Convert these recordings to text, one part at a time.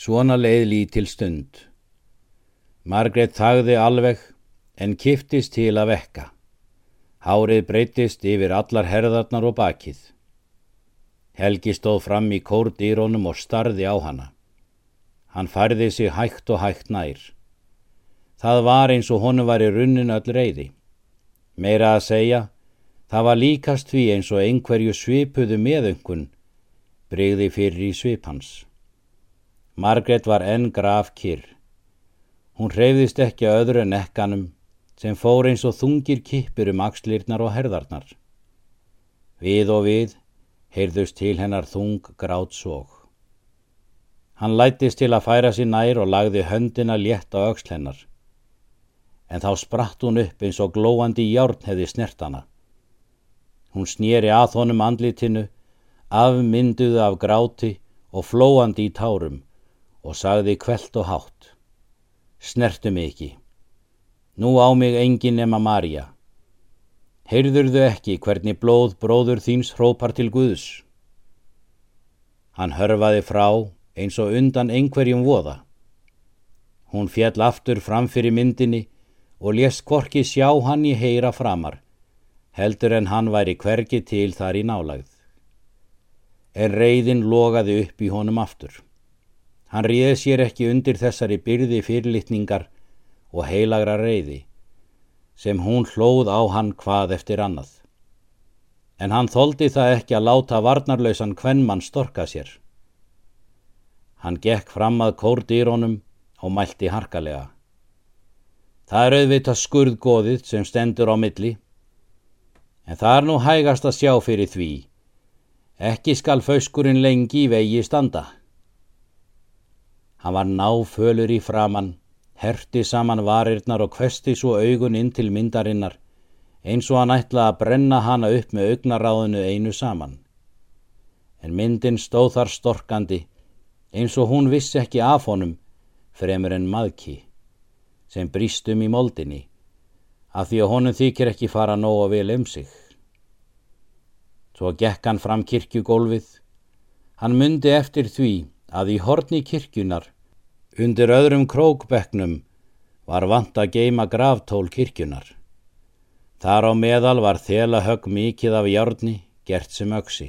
Svona leið lítil stund. Margrét þagði alveg en kiftist til að vekka. Hárið breytist yfir allar herðarnar og bakið. Helgi stóð fram í kórdýrónum og starði á hana. Hann færði sig hægt og hægt nær. Það var eins og honu var í runnin öll reyði. Meira að segja, það var líkast því eins og einhverju svipuðu meðöngun breyði fyrir í svipans. Margret var enn graf kyrr. Hún hreyðist ekki að öðru en ekkanum sem fór eins og þungir kippur um axlirnar og herðarnar. Við og við heyrðust til hennar þung grátt sóg. Hann lættist til að færa sér nær og lagði höndina létt á auksl hennar. En þá spratt hún upp eins og glóandi járn hefði snert hana. Hún snýri að honum andlitinu, afmynduðu af gráti og flóandi í tárum og sagði kvelt og hátt. Snertu mig ekki. Nú á mig engin nema Marja. Heyrðurðu ekki hvernig blóð bróður þíns hrópar til Guðs? Hann hörfaði frá eins og undan einhverjum voða. Hún fjall aftur fram fyrir myndinni og lést korki sjá hann í heyra framar, heldur en hann væri hvergi til þar í nálagð. En reyðin logaði upp í honum aftur. Hann ríði sér ekki undir þessari byrði fyrirlitningar og heilagra reyði sem hún hlóð á hann hvað eftir annað. En hann þóldi það ekki að láta varnarlausan kvennmann storka sér. Hann gekk fram að kórdýrónum og mælti harkalega. Það er auðvitað skurðgóðið sem stendur á milli, en það er nú hægast að sjá fyrir því. Ekki skal fauskurinn lengi í vegi standa. Hann var náfölur í framann herti saman varirnar og kvesti svo augun inn til myndarinnar, eins og hann ætlaði að brenna hana upp með augnaráðinu einu saman. En myndin stóð þar storkandi, eins og hún vissi ekki af honum, fremur en maðki, sem brístum í moldinni, af því að honum þykir ekki fara nóg að vel um sig. Svo gekk hann fram kirkjugólfið, hann myndi eftir því að í horni kirkjunar Undir öðrum krókbekknum var vant að geima graftól kirkjunar. Þar á meðal var þelahögg mikið af járni gert sem öksi.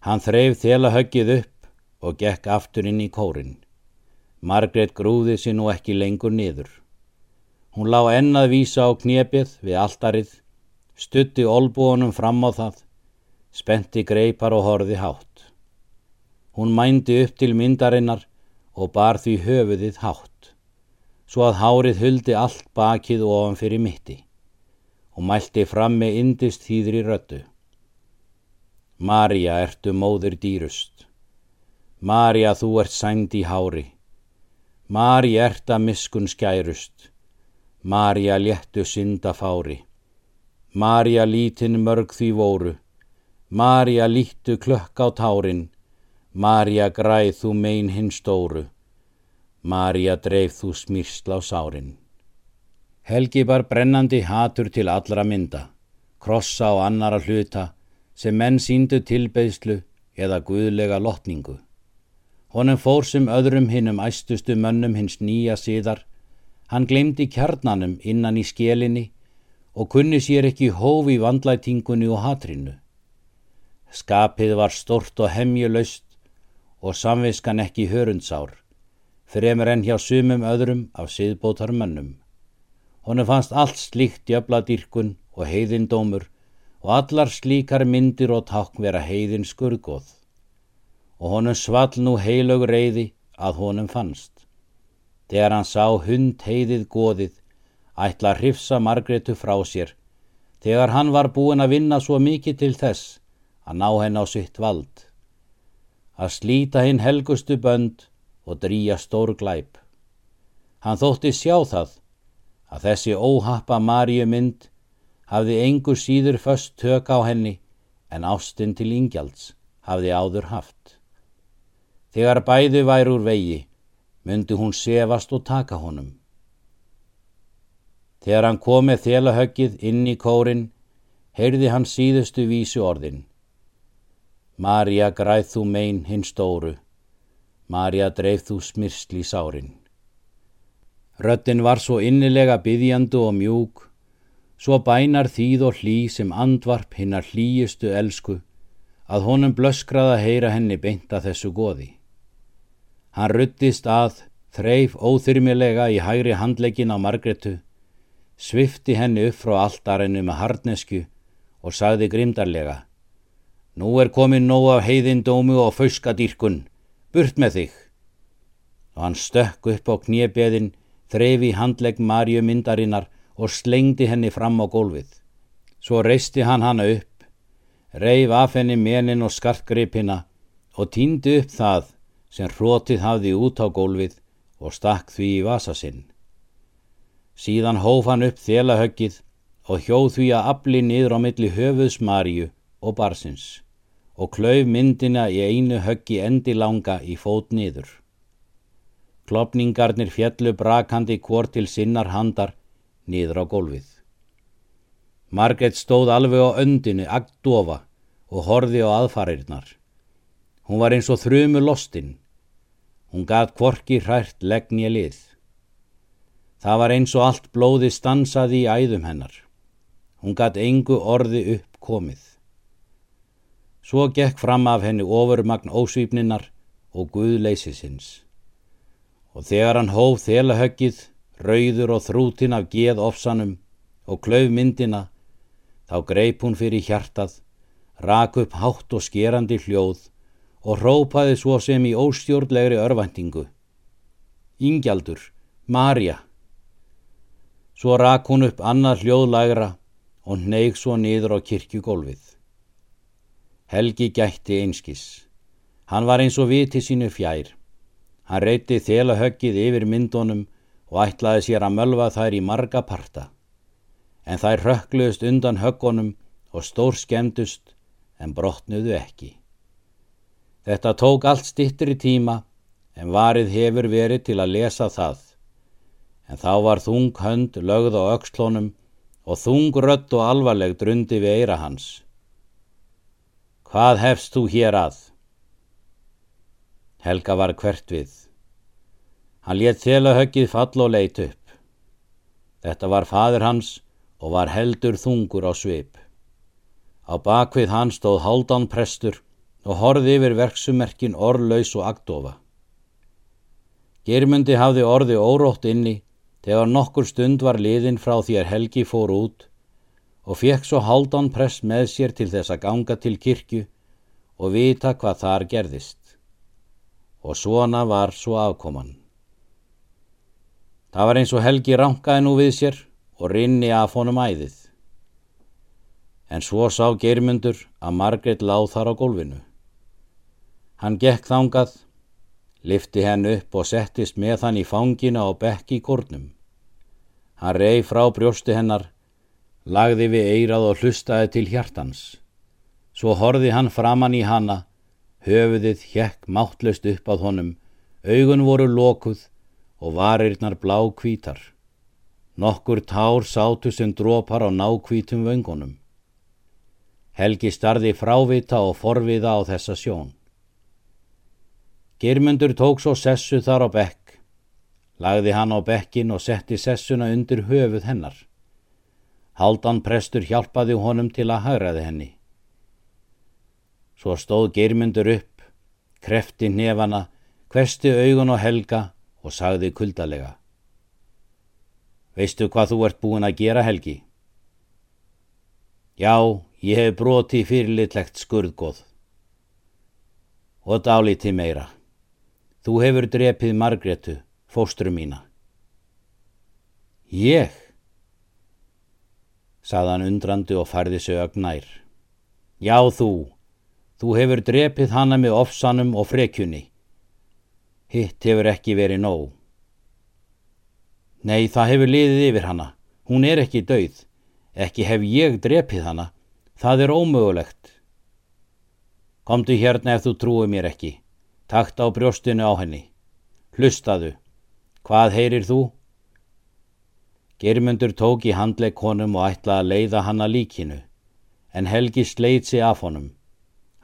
Hann þreif þelahöggið upp og gekk aftur inn í kórin. Margrét grúði sér nú ekki lengur niður. Hún lá ennað vísa á knepið við alldarið, stutti olbúanum fram á það, spenti greipar og horði hátt. Hún mændi upp til myndarinnar og bar því höfuðið hátt, svo að hárið huldi allt bakið ofan fyrir mitti og mælti fram með indist þýðri röttu. Marja, ertu móður dýrust. Marja, þú ert sænd í hári. Marja, ert að miskun skærust. Marja, léttu synda fári. Marja, lítinn mörg því voru. Marja, lítu klökk á tárin. Marja græð þú mein hinn stóru, Marja dreif þú smýrsla á sárin. Helgi bar brennandi hatur til allra mynda, krossa og annara hluta sem menn síndu tilbeðslu eða guðlega lotningu. Honum fór sem öðrum hinnum æstustu mönnum hins nýja síðar, hann glemdi kjarnanum innan í skelinni og kunni sér ekki hófi vandlætingunni og hatrinu. Skapið var stort og hemjulaust og samviskan ekki hörundsár, fremur enn hjá sumum öðrum af siðbótar mönnum. Honu fannst allt slíkt jöfladýrkun og heiðindómur og allar slíkar myndir og takk vera heiðin skurgoð. Og honum svall nú heilög reyði að honum fannst. Þegar hann sá hund heiðið goðið, ætla að hrifsa Margretu frá sér, þegar hann var búin að vinna svo mikið til þess að ná henn á sitt vald að slíta hinn helgustu bönd og drýja stór glæp. Hann þótti sjá það að þessi óhappa Maríu mynd hafði engur síður föst tök á henni en ástinn til ingjalds hafði áður haft. Þegar bæðu væri úr vegi, myndi hún sefast og taka honum. Þegar hann kom með þélahöggið inn í kórin, heyrði hann síðustu vísu orðin. Marja græð þú mein hinn stóru, Marja dreif þú smyrsl í sárin. Röttin var svo innilega byðjandu og mjúk, svo bænar þýð og hlý sem andvarp hinnar hlýjustu elsku, að honum blöskraða heyra henni beinta þessu goði. Hann ruttist að, þreif óþyrmilega í hægri handleikin á Margretu, svifti henni upp frá alltarennu með hardnesku og sagði grimdarlega Nú er komin nóg af heiðindómu og fauskadýrkun, burt með þig. Og hann stökk upp á kniebeðin, þrefi handlegg Marju myndarinnar og slengdi henni fram á gólfið. Svo reisti hann hana upp, reif af henni menin og skartgripina og týndi upp það sem hrótið hafði út á gólfið og stakk því í vasa sinn. Síðan hóf hann upp þélahöggið og hjóð því að afli niður á milli höfuðs Marju og barsins og klauf myndina í einu höggi endi langa í fót niður. Klopningarnir fjallu brakandi hvort til sinnar handar niður á gólfið. Margret stóð alveg á öndinu agdofa og horfi á aðfarirnar. Hún var eins og þrjumu lostinn. Hún gat kvorki hrært leggn ég lið. Það var eins og allt blóði stansaði í æðum hennar. Hún gatt engu orði upp komið. Svo gekk fram af henni ofurmagn ósýpninar og guðleysisins. Og þegar hann hóf þelahöggið, rauður og þrútin af geð ofsanum og klauf myndina, þá greip hún fyrir hjartað, rak upp hátt og skerandi hljóð og hrópaði svo sem í óstjórnlegri örvæntingu. Ingjaldur, Marja, Svo rak hún upp annað hljóðlægra og neig svo niður á kirkjugólfið. Helgi gætti einskis. Hann var eins og viti sínu fjær. Hann reyti þela höggið yfir myndunum og ætlaði sér að mölva þær í marga parta. En þær rökkluðust undan höggunum og stór skemdust en brotnuðu ekki. Þetta tók allt stittur í tíma en varið hefur verið til að lesa það en þá var þung hönd lögð á aukslónum og þung rött og alvarleg drundi við eira hans. Hvað hefst þú hér að? Helga var hvert við. Hann létt þelahöggið fall og leit upp. Þetta var fadur hans og var heldur þungur á svip. Á bakvið hann stóð háldan prestur og horði yfir verksumerkin orðlaus og agdofa. Germundi hafði orði órótt inni þegar nokkur stund var liðin frá því að Helgi fór út og fekk svo haldan press með sér til þess að ganga til kirkju og vita hvað þar gerðist. Og svona var svo afkoman. Það var eins og Helgi rankaði nú við sér og rinni af honum æðið. En svo sá germundur að Margret láð þar á gólfinu. Hann gekk þangað lifti henn upp og settist með hann í fangina og bekki í kórnum. Hann rey frá brjósti hennar, lagði við eirað og hlustaði til hjartans. Svo horði hann framann í hanna, höfuðið hjekk máttlust upp á honum, augun voru lokuð og varirnar blá kvítar. Nokkur tár sátu sem drópar á nákvítum vöngunum. Helgi starði frávita og forviða á þessa sjón. Girmundur tók svo sessu þar á bekk, lagði hann á bekkin og setti sessuna undir höfuð hennar. Haldan prestur hjálpaði honum til að hagraði henni. Svo stóð Girmundur upp, krefti nefana, hvesti augun og helga og sagði kuldalega. Veistu hvað þú ert búin að gera helgi? Já, ég hef broti fyrirlitlegt skurðgóð. Og dáliti meira. Þú hefur drepið Margretu, fóstru mína. Ég? Saðan undrandi og færði sig ögnær. Já þú, þú hefur drepið hana með ofsanum og frekjunni. Hitt hefur ekki verið nóg. Nei, það hefur liðið yfir hana. Hún er ekki dauð. Ekki hef ég drepið hana. Það er ómögulegt. Komdu hérna ef þú trúið mér ekki. Takt á brjóstinu á henni. Hlustaðu. Hvað heyrir þú? Germundur tók í handleik honum og ætlaði að leiða hann að líkinu, en Helgi sleit sig af honum.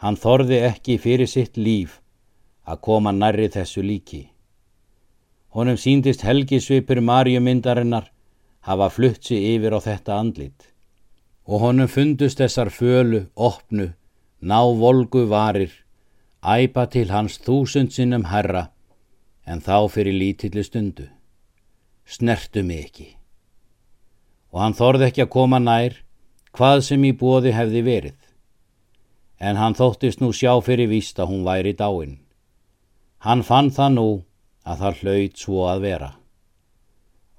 Hann þorði ekki fyrir sitt líf að koma nærri þessu líki. Honum síndist helgisvipur Marjumyndarinnar hafa flutt sig yfir á þetta andlit og honum fundust þessar fölu, opnu, ná volgu varir, æpa til hans þúsund sinnum herra en þá fyrir lítillu stundu. Snertu mig ekki. Og hann þorði ekki að koma nær hvað sem í bóði hefði verið. En hann þóttist nú sjá fyrir víst að hún væri dáin. Hann fann það nú að það hlaut svo að vera.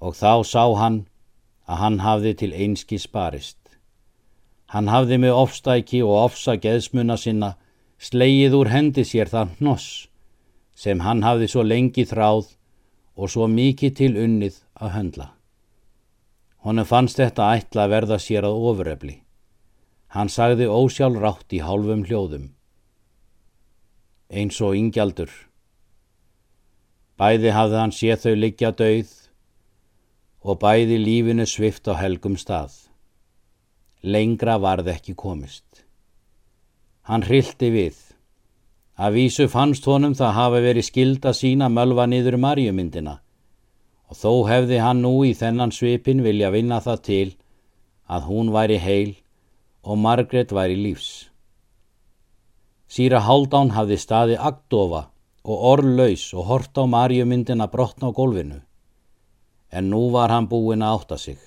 Og þá sá hann að hann hafði til einski sparist. Hann hafði með ofstæki og ofsa geðsmuna sinna slegið úr hendi sér það hnoss sem hann hafði svo lengi þráð og svo mikið til unnið að höndla. Honum fannst þetta ætla að verða sér að ofurefli. Hann sagði ósjálf rátt í hálfum hljóðum. Eins og yngjaldur. Bæði hafði hann séð þau liggja döið og bæði lífinu svift á helgum stað. Lengra varð ekki komist. Hann hrilti við. Að vísu fannst honum það hafi verið skild að sína mölva niður marjumyndina og þó hefði hann nú í þennan svipin vilja vinna það til að hún væri heil og Margret væri lífs. Sýra Haldán hafði staði agdofa og orðlaus og hort á marjumyndina brotna á gólfinu en nú var hann búin að átta sig.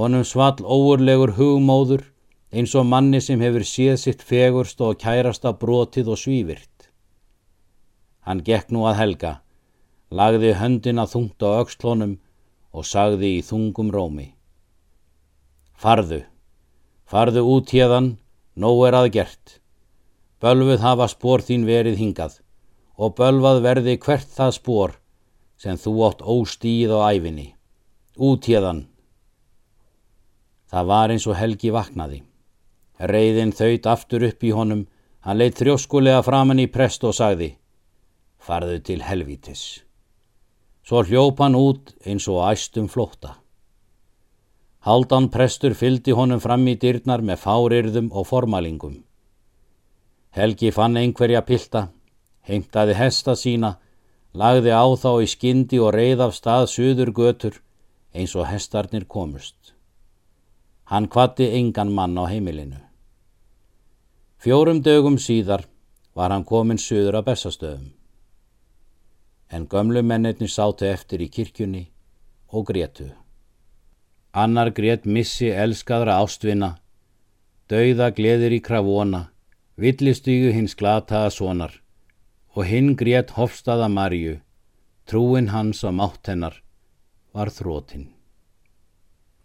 Honum svall óurlegur hugmóður eins og manni sem hefur séð sitt fegurst og kærasta brotið og svívirt. Hann gekk nú að helga, lagði höndina þungt á aukslónum og sagði í þungum rómi. Farðu, farðu út hérðan, nóg er að gert. Bölfuð hafa spór þín verið hingað og bölvað verði hvert það spór sem þú átt óstíð á æfinni. Út hérðan. Það var eins og Helgi vaknaði. Reyðin þaut aftur upp í honum, hann leitt þrjóskulega framann í prest og sagði Farðu til helvítis. Svo hljóp hann út eins og æstum flótta. Haldan prestur fyldi honum fram í dyrnar með fárirðum og formalingum. Helgi fann einhverja pilta, heimtaði hesta sína lagði á þá í skyndi og reið af stað suður götur eins og hestarnir komust. Hann kvatti engan mann á heimilinu. Fjórum dögum síðar var hann komin suður að bestastöðum. En gömlu mennirni sátu eftir í kirkjunni og grétu. Annar grét missi elskaðra ástvinna, dauða gleðir í krafóna, villistygu hins glataða sonar og hinn grét hofstaða Marju, trúin hans á mátt hennar, var þrótinn.